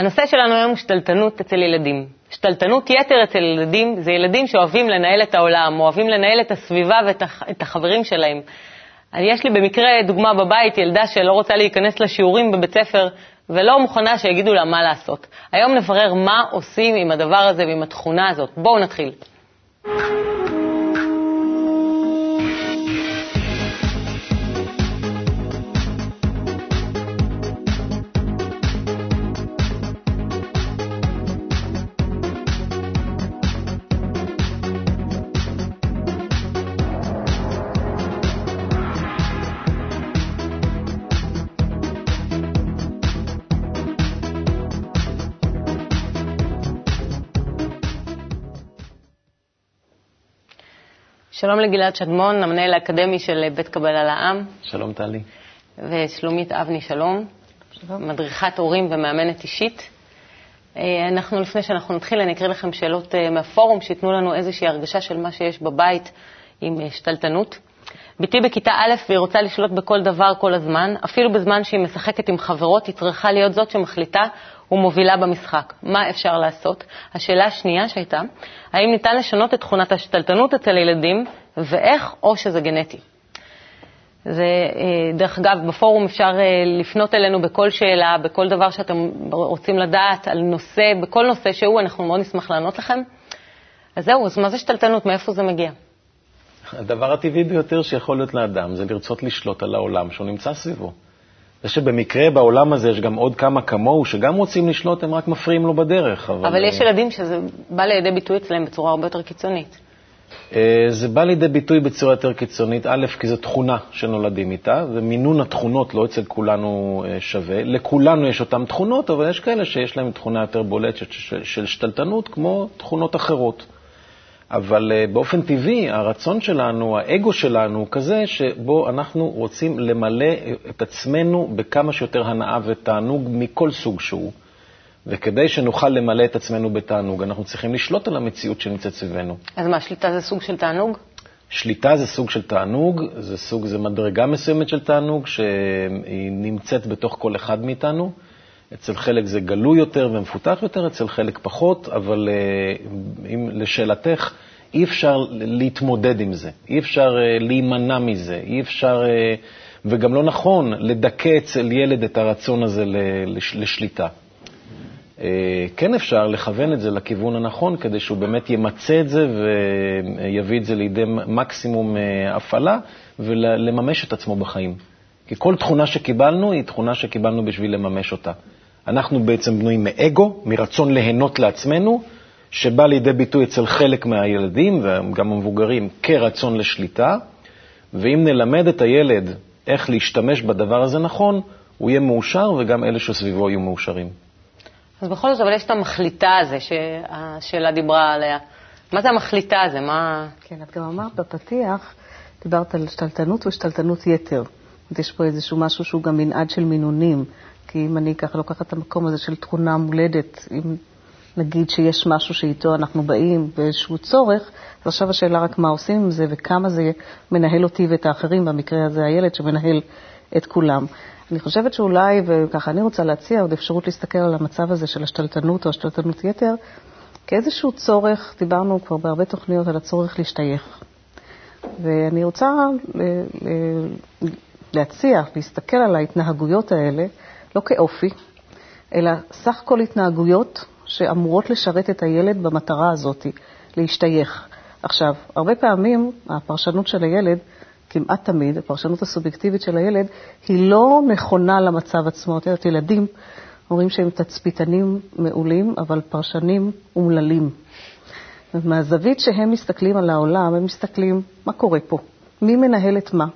הנושא שלנו היום הוא שתלטנות אצל ילדים. שתלטנות יתר אצל ילדים זה ילדים שאוהבים לנהל את העולם, אוהבים לנהל את הסביבה ואת החברים שלהם. יש לי במקרה דוגמה בבית, ילדה שלא רוצה להיכנס לשיעורים בבית ספר ולא מוכנה שיגידו לה מה לעשות. היום נברר מה עושים עם הדבר הזה ועם התכונה הזאת. בואו נתחיל. שלום לגלעד שדמון, המנהל האקדמי של בית קבלה לעם. שלום, טלי. ושלומית אבני, שלום. שלום. מדריכת הורים ומאמנת אישית. אה, אנחנו, לפני שאנחנו נתחיל, אני אקריא לכם שאלות אה, מהפורום, שייתנו לנו איזושהי הרגשה של מה שיש בבית עם אה, שתלטנות. בתי בכיתה א' והיא רוצה לשלוט בכל דבר כל הזמן, אפילו בזמן שהיא משחקת עם חברות, היא צריכה להיות זאת שמחליטה ומובילה במשחק. מה אפשר לעשות? השאלה השנייה שהייתה, האם ניתן לשנות את תכונת השתלטנות אצל ילדים, ואיך, או שזה גנטי. זה, אה, דרך אגב, בפורום אפשר אה, לפנות אלינו בכל שאלה, בכל דבר שאתם רוצים לדעת על נושא, בכל נושא שהוא, אנחנו מאוד נשמח לענות לכם. אז זהו, אז מה זה שתלטנות? מאיפה זה מגיע? הדבר הטבעי ביותר שיכול להיות לאדם זה לרצות לשלוט על העולם שהוא נמצא סביבו. זה שבמקרה בעולם הזה יש גם עוד כמה כמוהו שגם רוצים לשלוט, הם רק מפריעים לו בדרך. אבל, אבל יש ילדים שזה בא לידי ביטוי אצלם בצורה הרבה יותר קיצונית. אה, זה בא לידי ביטוי בצורה יותר קיצונית, א', כי זו תכונה שנולדים איתה, ומינון התכונות לא אצל כולנו אה, שווה. לכולנו יש אותן תכונות, אבל יש כאלה שיש להם תכונה יותר בולטת של שתלטנות, כמו תכונות אחרות. אבל uh, באופן טבעי, הרצון שלנו, האגו שלנו, הוא כזה שבו אנחנו רוצים למלא את עצמנו בכמה שיותר הנאה ותענוג מכל סוג שהוא. וכדי שנוכל למלא את עצמנו בתענוג, אנחנו צריכים לשלוט על המציאות שנמצאת סביבנו. אז מה, שליטה זה סוג של תענוג? שליטה זה סוג של תענוג, זה סוג, זה מדרגה מסוימת של תענוג שהיא נמצאת בתוך כל אחד מאיתנו. אצל חלק זה גלוי יותר ומפותח יותר, אצל חלק פחות, אבל אה, אם, לשאלתך, אי אפשר להתמודד עם זה, אי אפשר אה, להימנע מזה, אי אפשר, אה, וגם לא נכון לדכא אצל ילד את הרצון הזה לשליטה. כן אפשר לכוון את זה לכיוון הנכון כדי שהוא באמת ימצה את זה ויביא את זה לידי מקסימום הפעלה ולממש את עצמו בחיים. כי כל תכונה שקיבלנו היא תכונה שקיבלנו בשביל לממש אותה. אנחנו בעצם בנויים מאגו, מרצון ליהנות לעצמנו, שבא לידי ביטוי אצל חלק מהילדים וגם המבוגרים כרצון לשליטה, ואם נלמד את הילד איך להשתמש בדבר הזה נכון, הוא יהיה מאושר וגם אלה שסביבו יהיו מאושרים. אז בכל זאת, אבל יש את המחליטה הזה שהשאלה דיברה עליה. מה זה המחליטה הזה? מה... כן, את גם אמרת בפתיח, דיברת על שתלטנות ושתלטנות יתר. יש פה איזשהו משהו שהוא גם מנעד של מינונים. כי אם אני ככה לוקחת את המקום הזה של תכונה מולדת, אם נגיד שיש משהו שאיתו אנחנו באים באיזשהו צורך, אז עכשיו השאלה רק מה עושים עם זה וכמה זה מנהל אותי ואת האחרים, במקרה הזה הילד שמנהל את כולם. אני חושבת שאולי, וככה אני רוצה להציע עוד אפשרות להסתכל על המצב הזה של השתלטנות או השתלטנות יתר, כאיזשהו צורך, דיברנו כבר בהרבה תוכניות על הצורך להשתייך. ואני רוצה אה, אה, להציע, להסתכל על ההתנהגויות האלה לא כאופי, אלא סך כל התנהגויות שאמורות לשרת את הילד במטרה הזאת, להשתייך. עכשיו, הרבה פעמים הפרשנות של הילד, כמעט תמיד, הפרשנות הסובייקטיבית של הילד, היא לא נכונה למצב עצמו. את יודעת, ילדים אומרים שהם תצפיתנים מעולים, אבל פרשנים אומללים. מהזווית שהם מסתכלים על העולם, הם מסתכלים, מה קורה פה? מי מנהל את מה?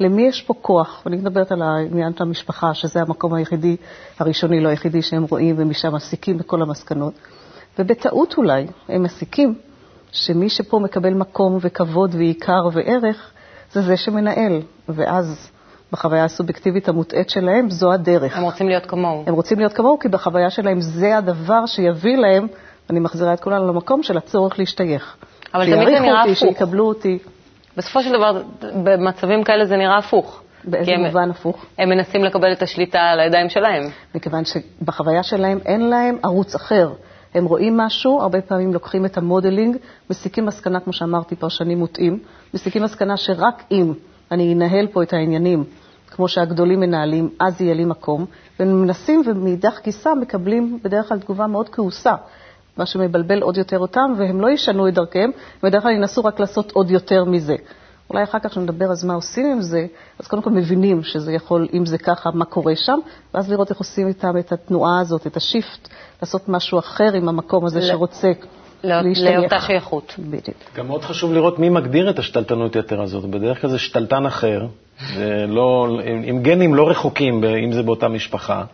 למי יש פה כוח? ואני מדברת על העניין של המשפחה, שזה המקום היחידי, הראשוני, לא היחידי שהם רואים, ומשם מסיקים בכל המסקנות. ובטעות אולי הם מסיקים שמי שפה מקבל מקום וכבוד ועיקר וערך, זה זה שמנהל. ואז בחוויה הסובייקטיבית המוטעית שלהם, זו הדרך. הם רוצים להיות כמוהו. הם רוצים להיות כמוהו, כי בחוויה שלהם זה הדבר שיביא להם, אני מחזירה את כולנו למקום של הצורך להשתייך. אבל תמיד זה נראה הפוך. שיקבלו אותי. בסופו של דבר, במצבים כאלה זה נראה הפוך. באיזה הם, מובן הפוך? הם מנסים לקבל את השליטה על הידיים שלהם. מכיוון שבחוויה שלהם אין להם ערוץ אחר. הם רואים משהו, הרבה פעמים לוקחים את המודלינג, מסיקים מסקנה, כמו שאמרתי, פרשנים מוטעים, מסיקים מסקנה שרק אם אני אנהל פה את העניינים כמו שהגדולים מנהלים, אז יהיה לי מקום, ומנסים ומאידך גיסא מקבלים בדרך כלל תגובה מאוד כעוסה, מה שמבלבל עוד יותר אותם, והם לא ישנו את דרכיהם, בדרך כלל ינסו רק לעשות עוד יותר מזה. אולי אחר כך כשנדבר אז מה עושים עם זה, אז קודם כל מבינים שזה יכול, אם זה ככה, מה קורה שם, ואז לראות איך עושים איתם את התנועה הזאת, את השיפט, לעשות משהו אחר עם המקום הזה שרוצה. לא, לאותה שייכות. בדיוק. גם מאוד חשוב לראות מי מגדיר את השתלטנות יתר הזאת. בדרך כלל זה שתלטן אחר, לא, עם גנים לא רחוקים, אם זה באותה משפחה,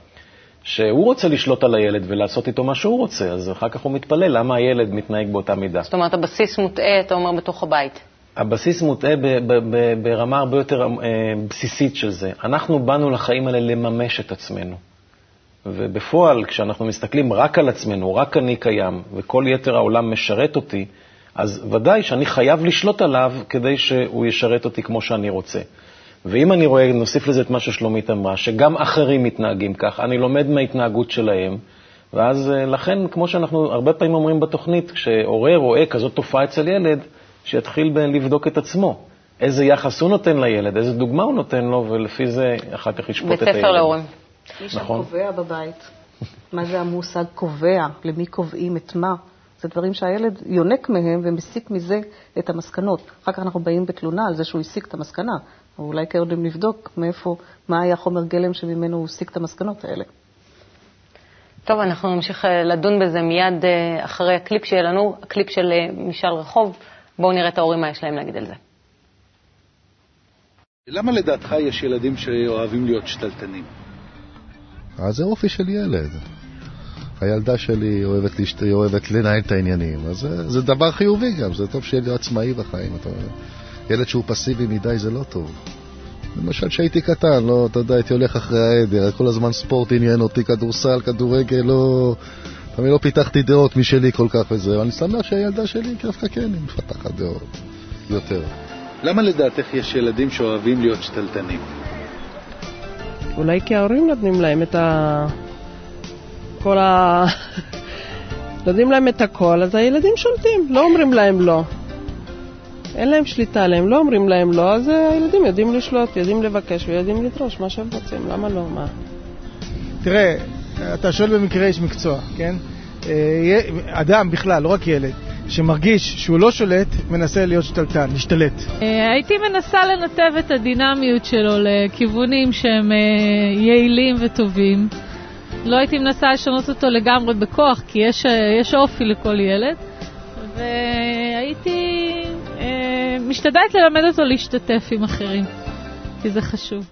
שהוא רוצה לשלוט על הילד ולעשות איתו מה שהוא רוצה, אז אחר כך הוא מתפלא למה הילד מתנהג באותה מידה. זאת אומרת, הבסיס מוטעה, אתה אומר, בתוך הבית. הבסיס מוטעה ברמה הרבה יותר אה, בסיסית של זה. אנחנו באנו לחיים האלה לממש את עצמנו. ובפועל, כשאנחנו מסתכלים רק על עצמנו, רק אני קיים, וכל יתר העולם משרת אותי, אז ודאי שאני חייב לשלוט עליו כדי שהוא ישרת אותי כמו שאני רוצה. ואם אני רואה, נוסיף לזה את מה ששלומית אמרה, שגם אחרים מתנהגים כך, אני לומד מההתנהגות שלהם, ואז אה, לכן, כמו שאנחנו הרבה פעמים אומרים בתוכנית, כשהורה רואה כזאת תופעה אצל ילד, שיתחיל לבדוק את עצמו. איזה יחס הוא נותן לילד, איזה דוגמה הוא נותן לו, ולפי זה אחר כך ישפוט את הילד. בית ספר להורים. מי נכון. שקובע בבית. מה זה המושג קובע? למי קובעים את מה? זה דברים שהילד יונק מהם ומסיק מזה את המסקנות. אחר כך אנחנו באים בתלונה על זה שהוא הסיק את המסקנה, או אולי קודם נבדוק מאיפה, מה היה חומר גלם שממנו הוא הסיק את המסקנות האלה. טוב, אנחנו נמשיך אה, לדון בזה מיד אה, אחרי הקליפ שיהיה לנו, הקליפ של אה, משאל רחוב. בואו נראה את ההורים מה יש להם להגיד על זה. למה לדעתך יש ילדים שאוהבים להיות שתלטנים? אז זה אופי של ילד. הילדה שלי אוהבת, להשת... אוהבת לנהל את העניינים, אז זה, זה דבר חיובי גם, זה טוב שיהיה להיות עצמאי בחיים. אתה... ילד שהוא פסיבי מדי זה לא טוב. למשל כשהייתי קטן, לא, אתה יודע, הייתי הולך אחרי העדר, כל הזמן ספורט עניין אותי, כדורסל, כדורגל, לא... תמיד לא פיתחתי דעות משלי כל כך וזה, אני שמח שהילדה שלי דווקא כן, היא מפתחת דעות יותר. למה לדעתך יש ילדים שאוהבים להיות שתלטנים? אולי כי ההורים נותנים להם את ה... כל ה... נותנים להם את הכל, אז הילדים שולטים, לא אומרים להם לא. אין להם שליטה עליהם, לא אומרים להם לא, אז הילדים יודעים לשלוט, יודעים לבקש ויודעים לדרוש מה שהם רוצים, למה לא? מה? תראה, אתה שואל במקרה איש מקצוע, כן? אה, אדם בכלל, לא רק ילד, שמרגיש שהוא לא שולט, מנסה להיות שתלטן, להשתלט. אה, הייתי מנסה לנתב את הדינמיות שלו לכיוונים שהם אה, יעילים וטובים. לא הייתי מנסה לשנות אותו לגמרי בכוח, כי יש, יש אופי לכל ילד, והייתי אה, משתדלת ללמד אותו להשתתף עם אחרים, כי זה חשוב.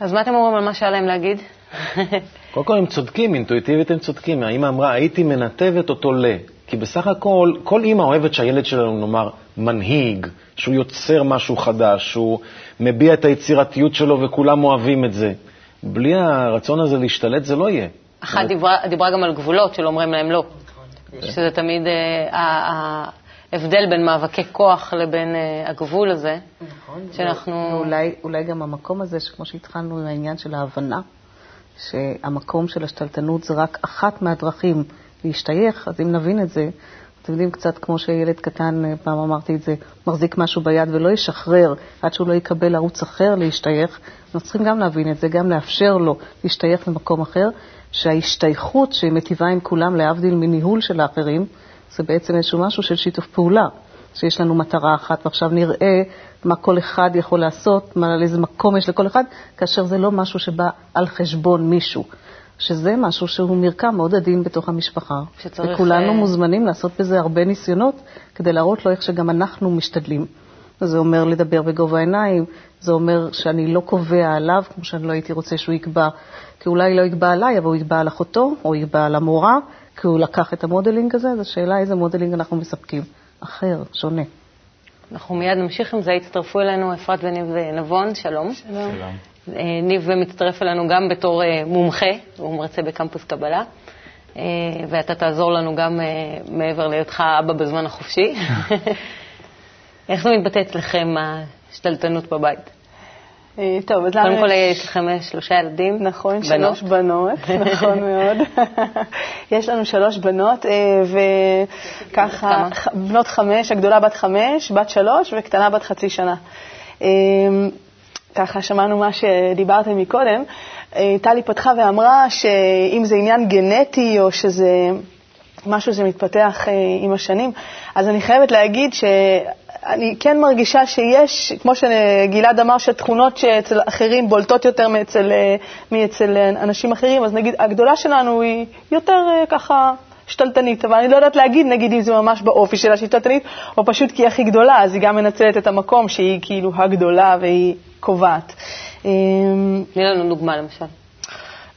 אז מה אתם אומרים על מה שהיה להם להגיד? קודם כל הם צודקים, אינטואיטיבית הם צודקים. האמא אמרה, הייתי מנתבת אותו ל... כי בסך הכל, כל אימא אוהבת שהילד שלנו, נאמר, מנהיג, שהוא יוצר משהו חדש, שהוא מביע את היצירתיות שלו וכולם אוהבים את זה. בלי הרצון הזה להשתלט זה לא יהיה. אחת דיברה, דיברה גם על גבולות שלא אומרים להם לא. שזה תמיד ההבדל בין מאבקי כוח לבין אה, הגבול הזה. נכון. שאנחנו... ואולי, אולי גם המקום הזה, שכמו שהתחלנו עם העניין של ההבנה, שהמקום של השתלטנות זה רק אחת מהדרכים להשתייך, אז אם נבין את זה, אתם יודעים, קצת כמו שילד קטן, אה, פעם אמרתי את זה, מחזיק משהו ביד ולא ישחרר עד שהוא לא יקבל ערוץ אחר להשתייך, אנחנו צריכים גם להבין את זה, גם לאפשר לו להשתייך למקום אחר, שההשתייכות שמטיבה עם כולם, להבדיל מניהול של האחרים, זה בעצם איזשהו משהו של שיתוף פעולה, שיש לנו מטרה אחת, ועכשיו נראה מה כל אחד יכול לעשות, מה, על איזה מקום יש לכל אחד, כאשר זה לא משהו שבא על חשבון מישהו. שזה משהו שהוא מרקם מאוד עדין בתוך המשפחה. שצריך... וכולנו אה, מוזמנים לעשות בזה הרבה ניסיונות כדי להראות לו איך שגם אנחנו משתדלים. זה אומר לדבר בגובה העיניים, זה אומר שאני לא קובע עליו, כמו שאני לא הייתי רוצה שהוא יקבע, כי אולי לא יקבע עליי, אבל הוא יקבע על אחותו, או יקבע על המורה, כי הוא לקח את ה modeling הזה, אז השאלה איזה modeling אנחנו מספקים. אחר, שונה. אנחנו מיד נמשיך עם זה. הצטרפו אלינו אפרת וניב נבון, שלום. שלום. אה, ניב מצטרף אלינו גם בתור אה, מומחה, הוא מרצה בקמפוס קבלה, אה, ואתה תעזור לנו גם מעבר להיותך אבא בזמן החופשי. איך זה מתבטא אצלכם, השתלטנות בבית? אה, טוב, אז למה... קודם כל יש לכם שלושה ילדים. נכון, בנות. שלוש בנות, נכון מאוד. יש לנו שלוש בנות, אה, וככה, בנות חמש, הגדולה בת חמש, בת שלוש וקטנה בת חצי שנה. אה, ככה שמענו מה שדיברתם מקודם. טלי פתחה ואמרה שאם זה עניין גנטי או שזה משהו שמתפתח עם השנים, אז אני חייבת להגיד שאני כן מרגישה שיש, כמו שגלעד אמר, שתכונות שאצל אחרים בולטות יותר מאצל, אה, מאצל אה, אנשים אחרים, אז נגיד הגדולה שלנו היא יותר אה, ככה שתלטנית, אבל אני לא יודעת להגיד, נגיד אם זה ממש באופי שלה שהיא שתלטנית, או פשוט כי היא הכי גדולה, אז היא גם מנצלת את המקום שהיא כאילו הגדולה והיא קובעת. תני לנו דוגמה למשל.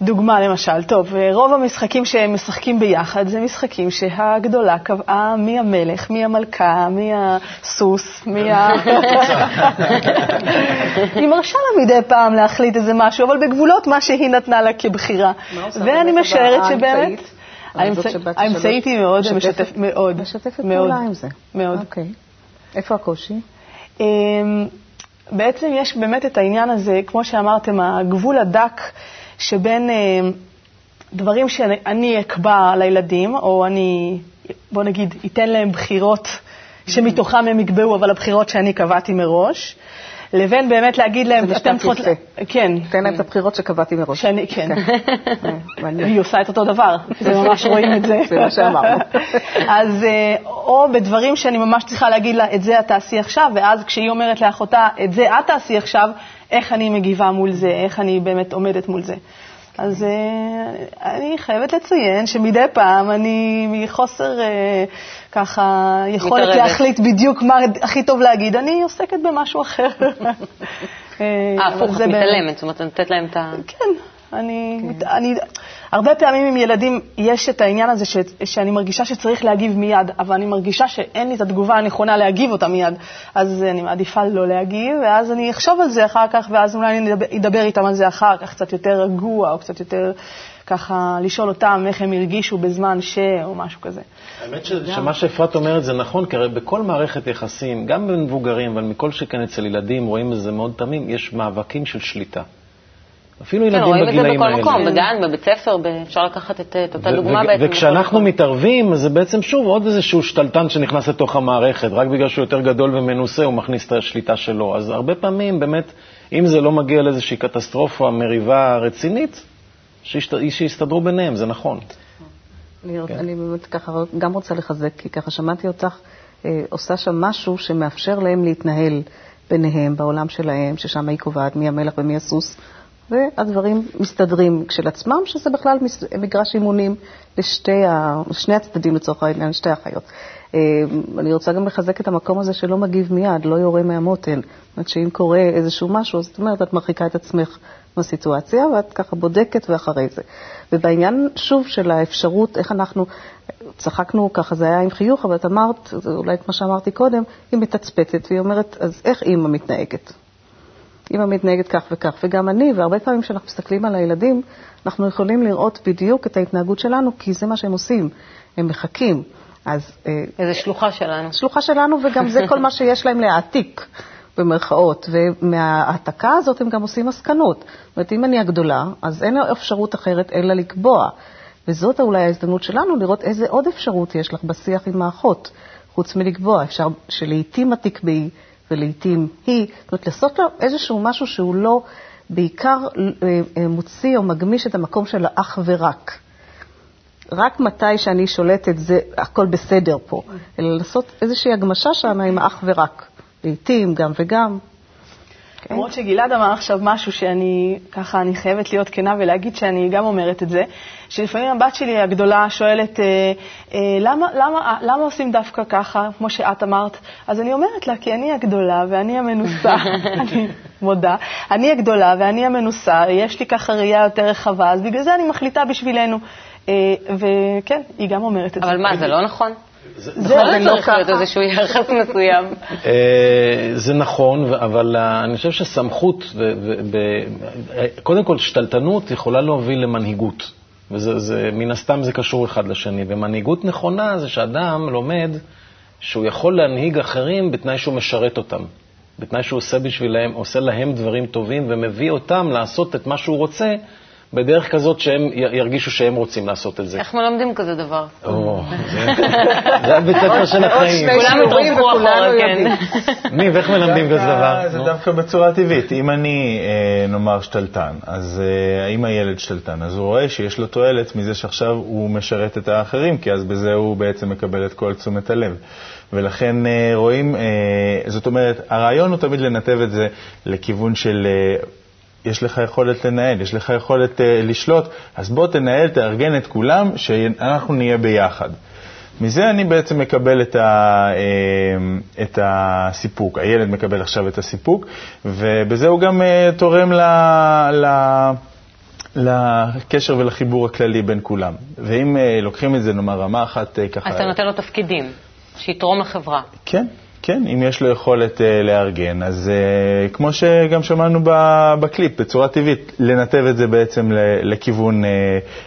דוגמה למשל, טוב, רוב המשחקים שהם משחקים ביחד זה משחקים שהגדולה קבעה מי המלך, מי המלכה, מי הסוס, מי ה... היא מרשה לה מדי פעם להחליט איזה משהו, אבל בגבולות מה שהיא נתנה לה כבחירה. ואני משערת שבאמת... האמצעית? היא מאוד משתפת, מאוד. משתפת מאוד, פעולה עם זה. מאוד. אוקיי. איפה הקושי? אמ, בעצם יש באמת את העניין הזה, כמו שאמרתם, הגבול הדק שבין אמ, דברים שאני אקבע לילדים, או אני, בוא נגיד, אתן להם בחירות שמתוכם הם יקבעו, אבל הבחירות שאני קבעתי מראש, לבין באמת להגיד להם, זה משפט צריכות... יפה. כן. תן להם את הבחירות שקבעתי מראש. שאני, כן. מעניין. היא עושה את אותו דבר, זה ממש רואים את זה. זה מה שאמרנו. אז אה, או בדברים שאני ממש צריכה להגיד לה, את זה את תעשי עכשיו, ואז כשהיא אומרת לאחותה, את זה את תעשי עכשיו, איך אני מגיבה מול זה, איך אני באמת עומדת מול זה. אז אה, אני חייבת לציין שמדי פעם אני מחוסר אה, ככה יכולת מתערבת. להחליט בדיוק מה הכי טוב להגיד, אני עוסקת במשהו אחר. אה, אה, הפוך, את מתעלמת, זאת אומרת, נותנת להם את ה... כן, אני, אני, הרבה פעמים עם ילדים יש את העניין הזה ש, שאני מרגישה שצריך להגיב מיד, אבל אני מרגישה שאין לי את התגובה הנכונה להגיב אותה מיד, אז אני מעדיפה לא להגיב, ואז אני אחשוב על זה אחר כך, ואז אולי אני אדבר, אדבר איתם על זה אחר כך, קצת יותר רגוע, או קצת יותר ככה לשאול אותם איך הם הרגישו בזמן ש... או משהו כזה. האמת ש- שמה שאפרת אומרת זה נכון, כי הרי בכל מערכת יחסים, גם במבוגרים, אבל מכל שכן אצל ילדים, רואים את זה מאוד תמים, יש מאבקים של שליטה. אפילו כן, ילדים רואים את זה בגילאים בכל האלה. מקום, בגן, בבית ספר, ב- אפשר לקחת את את אותה ו- דוגמה ו- בעצם. וכשאנחנו. מתערבים, זה בעצם שוב עוד איזשהו שתלטן שנכנס לתוך המערכת, רק בגלל שהוא יותר גדול ומנוסה, הוא מכניס את השליטה שלו. אז הרבה פעמים, באמת, אם זה לא מגיע לאיזושהי קטסטרופה, מריבה רצינית, שישת- שיסתדרו ביניהם, זה נכון. אני, כן. אני באמת ככה גם רוצה לחזק, כי ככה שמעתי אותך אה, עושה שם משהו שמאפשר להם להתנהל ביניהם, בעולם שלהם, ששם היא קובעת מי המלך ומי הסוס, והדברים מסתדרים כשלעצמם, שזה בכלל מגרש אימונים לשתי ה, לשני הצדדים לצורך העניין, לשתי החיות. אה, אני רוצה גם לחזק את המקום הזה שלא מגיב מיד, לא יורה מהמותן. זאת אומרת שאם קורה איזשהו משהו, זאת אומרת, את מרחיקה את עצמך מהסיטואציה, ואת ככה בודקת ואחרי זה. ובעניין, שוב, של האפשרות, איך אנחנו, צחקנו ככה, זה היה עם חיוך, אבל את אמרת, אולי מה שאמרתי קודם, היא מתצפתת, והיא אומרת, אז איך אימא מתנהגת? אימא מתנהגת כך וכך, וגם אני, והרבה פעמים כשאנחנו מסתכלים על הילדים, אנחנו יכולים לראות בדיוק את ההתנהגות שלנו, כי זה מה שהם עושים, הם מחכים. אז... אה, איזה שלוחה שלנו. שלוחה שלנו, וגם זה כל מה שיש להם להעתיק, במרכאות. ומההעתקה הזאת הם גם עושים מסקנות. זאת אומרת, אם אני הגדולה, אז אין אפשרות אחרת אלא לקבוע. וזאת אולי ההזדמנות שלנו לראות איזה עוד אפשרות יש לך בשיח עם האחות, חוץ מלקבוע. אפשר שלעיתים את תקבעי ולעיתים היא. זאת אומרת, לעשות לו איזשהו משהו שהוא לא בעיקר אה, אה, מוציא או מגמיש את המקום של האך ורק. רק מתי שאני שולטת זה הכל בסדר פה, אלא לעשות איזושהי הגמשה שם עם האך ורק. לעיתים, גם וגם. כן. למרות שגלעד אמר עכשיו משהו שאני, ככה, אני חייבת להיות כנה ולהגיד שאני גם אומרת את זה, שלפעמים הבת שלי הגדולה שואלת, אה, אה, למה, למה, למה עושים דווקא ככה, כמו שאת אמרת? אז אני אומרת לה, כי אני הגדולה ואני המנוסה, אני מודה, אני הגדולה ואני המנוסה, יש לי ככה ראייה יותר רחבה, אז בגלל זה אני מחליטה בשבילנו. אה, וכן, היא גם אומרת את זה. אבל מה, זה לא נכון? זה זה לא לא צריך להיות. איזשהו יחס מסוים. אה, זה נכון, אבל אה, אני חושב שסמכות, אה, קודם כל, שתלטנות יכולה להוביל למנהיגות. וזה, זה, מן הסתם זה קשור אחד לשני. ומנהיגות נכונה זה שאדם לומד שהוא יכול להנהיג אחרים בתנאי שהוא משרת אותם. בתנאי שהוא עושה בשבילם, עושה להם דברים טובים ומביא אותם לעשות את מה שהוא רוצה בדרך כזאת שהם ירגישו שהם רוצים לעשות את זה. איך מלמדים כזה דבר? זה- הבית ספר של החיים. כולם התרחבו אחורה, כן. ניב, איך מלמדים כזה דבר? זה. דווקא בצורה טבעית. אם אני, אה, נאמר, שתלטן, אז אה, אם הילד שתלטן, אז הוא רואה שיש לו תועלת מזה שעכשיו הוא משרת את האחרים, כי אז בזה הוא בעצם מקבל את כל תשומת הלב. ולכן אה, רואים, זאת אומרת, הרעיון הוא תמיד לנתב את זה לכיוון של... יש לך יכולת לנהל, יש לך יכולת uh, לשלוט, אז בוא תנהל, תארגן את כולם, שאנחנו נהיה ביחד. מזה אני בעצם מקבל את, ה, אה, את הסיפוק. הילד מקבל עכשיו את הסיפוק, ובזה הוא גם אה, תורם ל, ל, לקשר ולחיבור הכללי בין כולם. ואם לוקחים את זה, נאמר, רמה אחת ככה... אז אתה נותן לו תפקידים, שיתרום לחברה. כן, כן, אם יש לו יכולת uh, לארגן, אז uh, כמו שגם שמענו בקליפ, בצורה טבעית, לנתב את זה בעצם לכיוון, uh,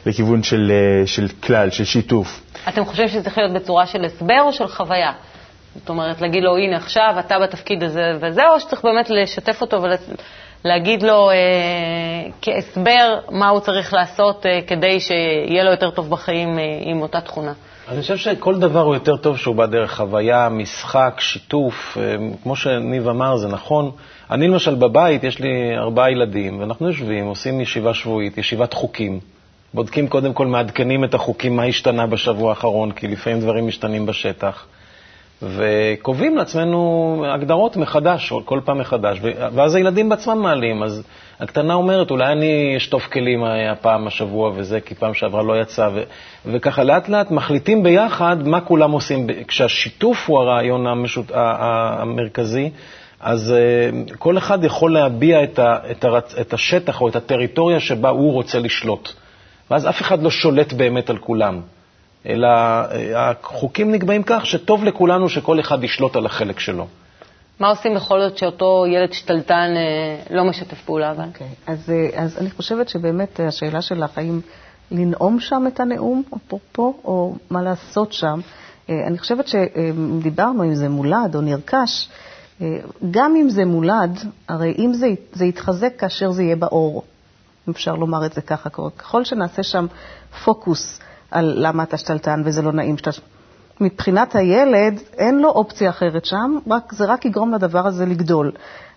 לכיוון של, uh, של כלל, של שיתוף. אתם חושבים שזה צריך להיות בצורה של הסבר או של חוויה? זאת אומרת, להגיד לו, הנה עכשיו אתה בתפקיד הזה וזה, או שצריך באמת לשתף אותו ולהגיד לו אה, כהסבר מה הוא צריך לעשות אה, כדי שיהיה לו יותר טוב בחיים אה, עם אותה תכונה. אני חושב שכל דבר הוא יותר טוב שהוא בא דרך חוויה, משחק, שיתוף. אה, כמו שניב אמר, זה נכון. אני למשל בבית, יש לי ארבעה ילדים, ואנחנו יושבים, עושים ישיבה שבועית, ישיבת חוקים. בודקים קודם כל, מעדכנים את החוקים, מה השתנה בשבוע האחרון, כי לפעמים דברים משתנים בשטח. וקובעים לעצמנו הגדרות מחדש, כל פעם מחדש, ואז הילדים בעצמם מעלים. אז הקטנה אומרת, אולי אני אשטוף כלים הפעם השבוע וזה, כי פעם שעברה לא יצא, ו- וככה לאט לאט מחליטים ביחד מה כולם עושים. כשהשיתוף הוא הרעיון המשות... ה- ה- המרכזי, אז uh, כל אחד יכול להביע את, ה- את, הרצ... את השטח או את הטריטוריה שבה הוא רוצה לשלוט. ואז אף אחד לא שולט באמת על כולם. אלא אה, החוקים נקבעים כך שטוב לכולנו שכל אחד ישלוט על החלק שלו. מה עושים בכל זאת שאותו ילד שתלטן אה, לא משתף פעולה? אבל? אוקיי, אז, אה, אז אני חושבת שבאמת השאלה שלך, האם לנאום שם את הנאום, אפרופו, או מה לעשות שם, אני חושבת שדיברנו אם זה מולד או נרכש, גם אם זה מולד, הרי אם זה, זה יתחזק כאשר זה יהיה באור, אם אפשר לומר את זה ככה. ככל שנעשה שם פוקוס על למה אתה שתלטן וזה לא נעים שאתה... מבחינת הילד, אין לו אופציה אחרת שם, רק, זה רק יגרום לדבר הזה לגדול.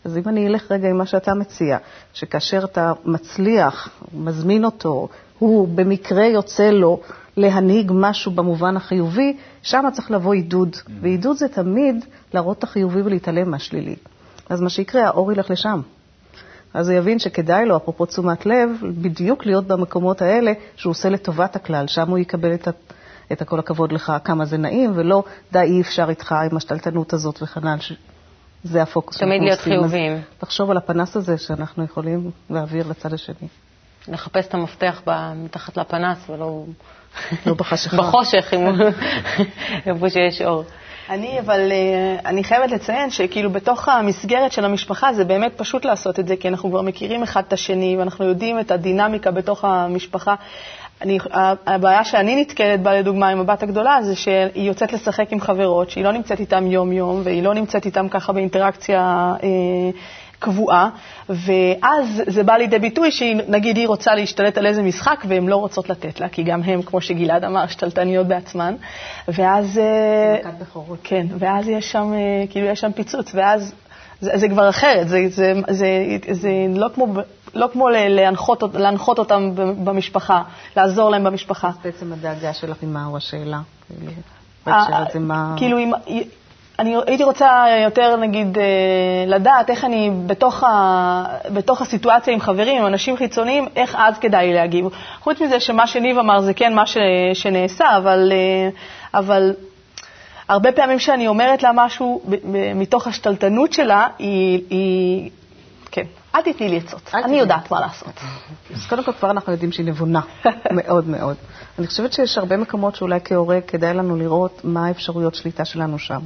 אז אם אני אלך רגע עם מה שאתה מציע, שכאשר אתה מצליח, מזמין אותו, הוא במקרה יוצא לו להנהיג משהו במובן החיובי, שם צריך לבוא עידוד. ועידוד זה תמיד להראות את החיובי ולהתעלם מהשלילי. אז מה שיקרה, האור ילך לשם. אז הוא יבין שכדאי לו, אפרופו תשומת לב, בדיוק להיות במקומות האלה שהוא עושה לטובת הכלל, שם הוא יקבל את, ה, את הכל הכבוד לך, כמה זה נעים, ולא די אי אפשר איתך עם השתלטנות הזאת וכן הלאה. זה הפוקוס. תמיד להיות עושים. אז חיוביים. תחשוב על הפנס הזה שאנחנו יכולים להעביר לצד השני. לחפש את המפתח מתחת לפנס ולא... לא בחשיכה. בחושך, איפה שיש אור. אני, אבל אה, אני חייבת לציין שכאילו בתוך המסגרת של המשפחה זה באמת פשוט לעשות את זה, כי אנחנו כבר מכירים אחד את השני ואנחנו יודעים את הדינמיקה בתוך המשפחה. אני, הבעיה שאני נתקלת בה, לדוגמה, עם הבת הגדולה, זה שהיא יוצאת לשחק עם חברות, שהיא לא נמצאת איתן יום-יום, והיא לא נמצאת איתן ככה באינטראקציה אה, קבועה, ואז זה בא לידי ביטוי שנגיד היא רוצה להשתלט על איזה משחק והן לא רוצות לתת לה, כי גם הן, כמו שגלעד אמר, שתלטניות בעצמן, ואז... אה, מכת בכורות. כן, ואז יש שם, אה, כאילו, יש שם פיצוץ, ואז זה, זה כבר אחרת, זה, זה, זה, זה לא כמו, לא כמו להנחות, להנחות אותם במשפחה, לעזור להם במשפחה. אז בעצם הדאגה שלך היא מהו השאלה? כאילו, בהקשר אה, הזה, מה... כאילו, אני הייתי רוצה יותר, נגיד, אה, לדעת איך אני, בתוך, ה, בתוך הסיטואציה עם חברים, עם אנשים חיצוניים, איך אז כדאי לי להגיב. חוץ מזה שמה שניב אמר זה כן מה ש, שנעשה, אבל, אה, אבל הרבה פעמים שאני אומרת לה משהו מתוך השתלטנות שלה, היא, היא כן, אל תתני לי עצות, אני יודעת מה לעשות. אז קודם כל כבר אנחנו יודעים שהיא נבונה, מאוד מאוד. אני חושבת שיש הרבה מקומות שאולי כהורה כדאי לנו לראות מה האפשרויות שליטה שלנו שם.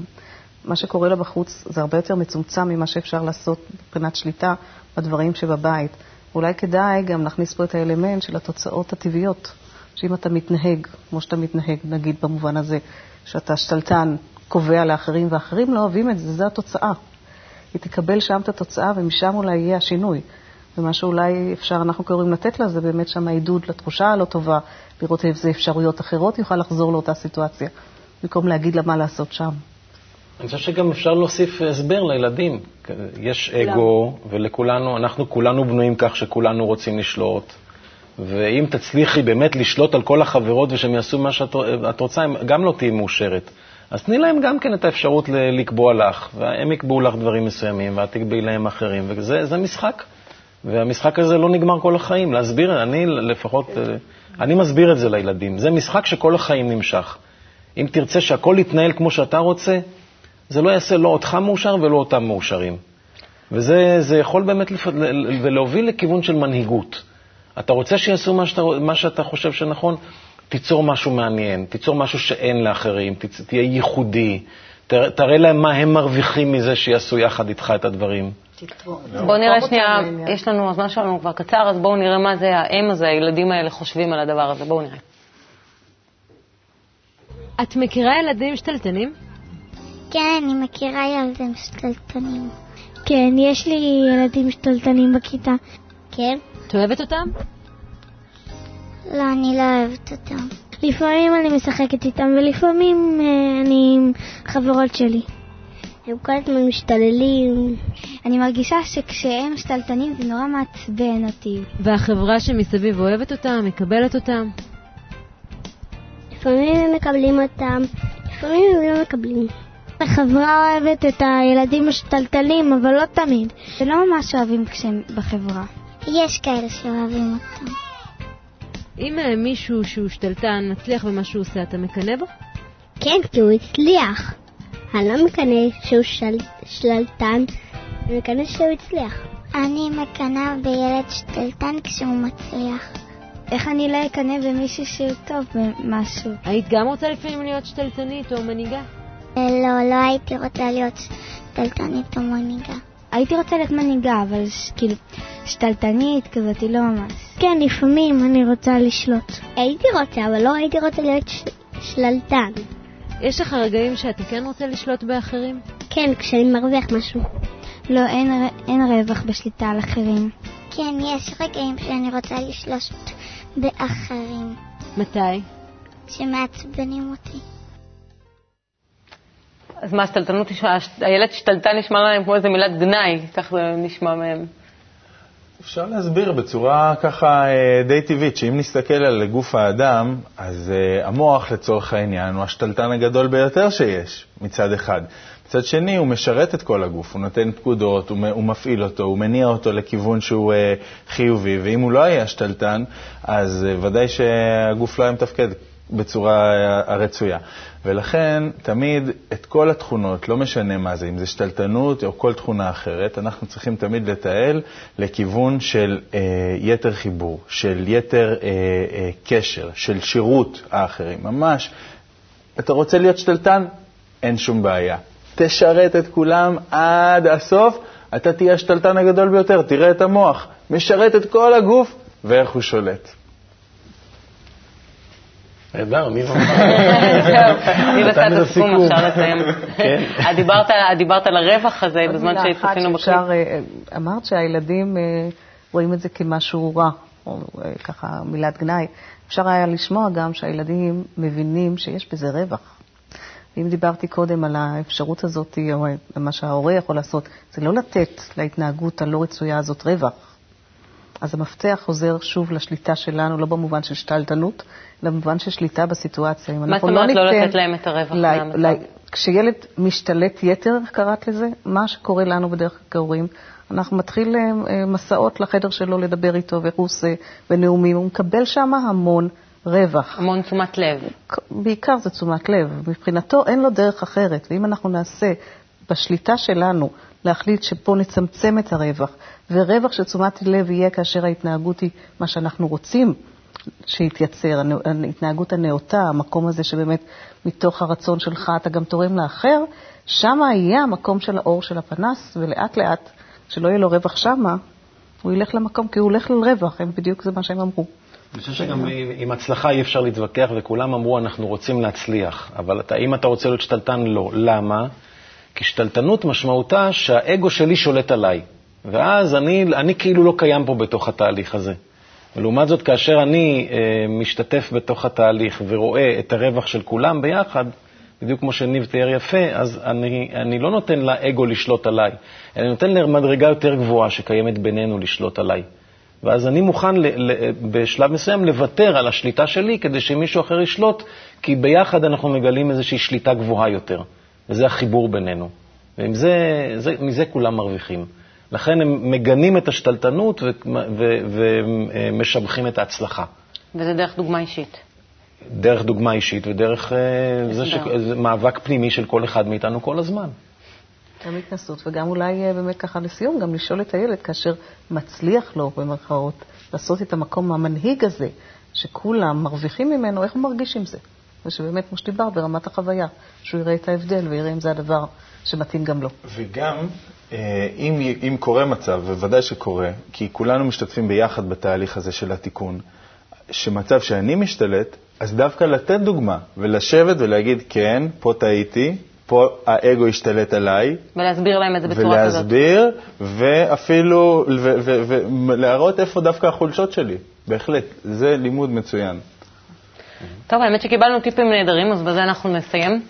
מה שקורה לה בחוץ זה הרבה יותר מצומצם ממה שאפשר לעשות מבחינת שליטה בדברים שבבית. אולי כדאי גם להכניס פה את האלמנט של התוצאות הטבעיות. שאם אתה מתנהג כמו שאתה מתנהג, נגיד במובן הזה, שאתה שתלטן, קובע לאחרים ואחרים לא אוהבים את זה, זו התוצאה. היא תקבל שם את התוצאה ומשם אולי יהיה השינוי. ומה שאולי אפשר, אנחנו קוראים לתת לה, זה באמת שם העידוד לתחושה הלא טובה, לראות איזה אפשרויות אחרות יוכל לחזור לאותה סיטואציה, במקום להגיד לה מה לעשות שם. אני חושב שגם אפשר להוסיף הסבר לילדים. יש אגו, ולכולנו, אנחנו כולנו בנויים כך שכולנו רוצים לשלוט. ואם תצליחי באמת לשלוט על כל החברות ושהם יעשו מה שאת רוצה, הם גם לא תהיי מאושרת. אז תני להם גם כן את האפשרות לקבוע לך, והם יקבעו לך דברים מסוימים, ואת תקבעי להם אחרים, וזה משחק. והמשחק הזה לא נגמר כל החיים. להסביר, אני לפחות, אני מסביר את זה לילדים. זה משחק שכל החיים נמשך. אם תרצה שהכל יתנהל כמו שאתה רוצה, זה לא יעשה לא אותך מאושר ולא אותם מאושרים. וזה יכול באמת לפ... ולהוביל לכיוון של מנהיגות. אתה רוצה שיעשו מה שאתה, מה שאתה חושב שנכון? תיצור משהו מעניין, תיצור משהו שאין לאחרים, תצ... תהיה ייחודי, תראה, תראה להם מה הם מרוויחים מזה שיעשו יחד איתך את הדברים. בואו נראה שנייה, יש לנו, הזמן שלנו כבר קצר, אז בואו נראה מה זה האם הזה, הילדים האלה חושבים על הדבר הזה, בואו נראה. את מכירה ילדים שתלטנים? כן, אני מכירה ילדים שתלטנים. כן, יש לי ילדים שתלטנים בכיתה. כן. את אוהבת אותם? לא, אני לא אוהבת אותם. לפעמים אני משחקת איתם, ולפעמים אה, אני עם חברות שלי. הם כל הזמן משתוללים. אני מרגישה שכשהם משתלטנים זה נורא מעצבן אותי. והחברה שמסביב אוהבת אותם, מקבלת אותם? לפעמים הם מקבלים אותם, לפעמים הם לא מקבלים. החברה אוהבת את הילדים השתלטלים, אבל לא תמיד. ולא ממש אוהבים כשהם בחברה. יש כאלה שאוהבים אותם. אם מישהו שהוא שתלטן מצליח במה שהוא עושה, אתה מקנא בו? כן, כי הוא הצליח. אני לא מקנא שהוא של... שללתן, אני מקנא שהוא הצליח. אני מקנא בילד שתלטן כשהוא מצליח. איך אני לא אקנא במישהו שהוא טוב במשהו? היית גם רוצה לפעמים להיות שתלטנית או מנהיגה? לא, לא הייתי רוצה להיות שתלטנית או מנהיגה. הייתי רוצה להיות מנהיגה, אבל כאילו, שתלטנית כזאת, לא ממש. כן, לפעמים אני רוצה לשלוט. הייתי רוצה, אבל לא הייתי רוצה להיות ש... שללתן. יש לך רגעים שאתה כן רוצה לשלוט באחרים? כן, כשאני מרוויח משהו. לא, אין, אין רווח בשליטה על אחרים. כן, יש רגעים שאני רוצה לשלוט באחרים. מתי? שמעצבנים אותי. אז מה, סטלטנות, הילד שתלטן נשמע להם כמו איזה מילת גנאי, כך זה נשמע מהם. אפשר להסביר בצורה ככה אה, די טבעית, שאם נסתכל על גוף האדם, אז אה, המוח לצורך העניין הוא השתלטן הגדול ביותר שיש, מצד אחד. מצד שני, הוא משרת את כל הגוף, הוא נותן פקודות, הוא מפעיל אותו, הוא מניע אותו לכיוון שהוא אה, חיובי, ואם הוא לא היה שתלטן, אז ודאי שהגוף לא היה מתפקד בצורה הרצויה. ולכן, תמיד את כל התכונות, לא משנה מה זה, אם זה שתלטנות או כל תכונה אחרת, אנחנו צריכים תמיד לתעל לכיוון של אה, יתר חיבור, של יתר אה, אה, קשר, של שירות האחרים. ממש, אתה רוצה להיות שתלטן? אין שום בעיה. תשרת את כולם עד הסוף, אתה תהיה השתלטן הגדול ביותר, תראה את המוח, משרת את כל הגוף, ואיך הוא שולט. נהדר, מי נתת את הסיכום, אפשר לסיים. כן. דיברת על הרווח הזה בזמן שהתחתנו בקליפ. אה, אמרת שהילדים אה, רואים את זה כמשהו רע, או אה, ככה מילת גנאי. אפשר היה לשמוע גם שהילדים מבינים שיש בזה רווח. אם דיברתי קודם על האפשרות הזאת, או מה שההורה יכול לעשות, זה לא לתת להתנהגות הלא רצויה הזאת רווח. אז המפתח חוזר שוב לשליטה שלנו, לא במובן של שתלטנות, אלא במובן של שליטה בסיטואציה. מה זאת אומרת לא, לא לתת להם את הרווח מהמצב? כשילד משתלט יתר, איך קראת לזה? מה שקורה לנו בדרך כלל כהורים, אנחנו מתחיל אה, מסעות לחדר שלו לדבר איתו, ואיך הוא עושה, ונאומים, הוא מקבל שם המון רווח. המון תשומת לב. בעיקר זה תשומת לב. מבחינתו אין לו דרך אחרת, ואם אנחנו נעשה בשליטה שלנו להחליט שפה נצמצם את הרווח, ורווח של תשומת לב יהיה כאשר ההתנהגות היא מה שאנחנו רוצים שיתייצר, ההתנהגות הנאותה, המקום הזה שבאמת מתוך הרצון שלך אתה גם תורם לאחר, שם יהיה המקום של האור של הפנס, ולאט לאט, שלא יהיה לו רווח שמה, הוא ילך למקום, כי הוא הולך לרווח, הם בדיוק זה מה שהם אמרו. אני חושב שגם עם הצלחה אי אפשר להתווכח, וכולם אמרו, אנחנו רוצים להצליח. אבל אתה, אם אתה רוצה להיות שתלטן, לא. למה? כי שתלטנות משמעותה שהאגו שלי שולט עליי, ואז אני, אני כאילו לא קיים פה בתוך התהליך הזה. ולעומת זאת, כאשר אני אה, משתתף בתוך התהליך ורואה את הרווח של כולם ביחד, בדיוק כמו שניב תיאר יפה, אז אני, אני לא נותן לאגו לשלוט עליי, אני נותן למדרגה יותר גבוהה שקיימת בינינו לשלוט עליי. ואז אני מוכן ל, ל, בשלב מסוים לוותר על השליטה שלי כדי שמישהו אחר ישלוט, כי ביחד אנחנו מגלים איזושהי שליטה גבוהה יותר, וזה החיבור בינינו. ומזה כולם מרוויחים. לכן הם מגנים את השתלטנות ומשבחים את ההצלחה. וזה דרך דוגמה אישית. דרך דוגמה אישית ודרך אה, זה ש... מאבק פנימי של כל אחד מאיתנו כל הזמן. גם התנסות, וגם אולי אה, באמת ככה לסיום, גם לשאול את הילד כאשר מצליח לו, במרכאות, לעשות את המקום המנהיג הזה, שכולם מרוויחים ממנו, איך הוא מרגיש עם זה? ושבאמת, כמו שדיבר, ברמת החוויה, שהוא יראה את ההבדל ויראה אם זה הדבר שמתאים גם לו. וגם, אה, אם, אם קורה מצב, וודאי שקורה, כי כולנו משתתפים ביחד בתהליך הזה של התיקון, שמצב שאני משתלט, אז דווקא לתת דוגמה, ולשבת ולהגיד, כן, פה טעיתי, פה האגו השתלט עליי. ולהסביר להם את זה בצורה ולהסביר, כזאת. ולהסביר, ואפילו, ולהראות איפה דווקא החולשות שלי. בהחלט, זה לימוד מצוין. טוב, האמת שקיבלנו טיפים נהדרים, אז בזה אנחנו נסיים.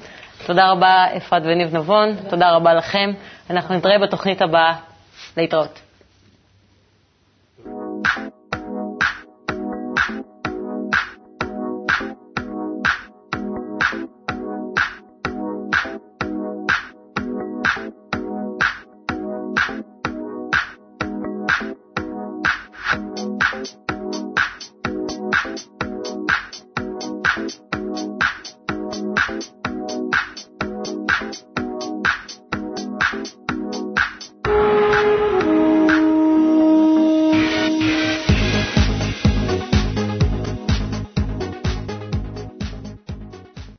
תודה רבה, אפרת וניב נבון, תודה רבה לכם. אנחנו נתראה בתוכנית הבאה. להתראות.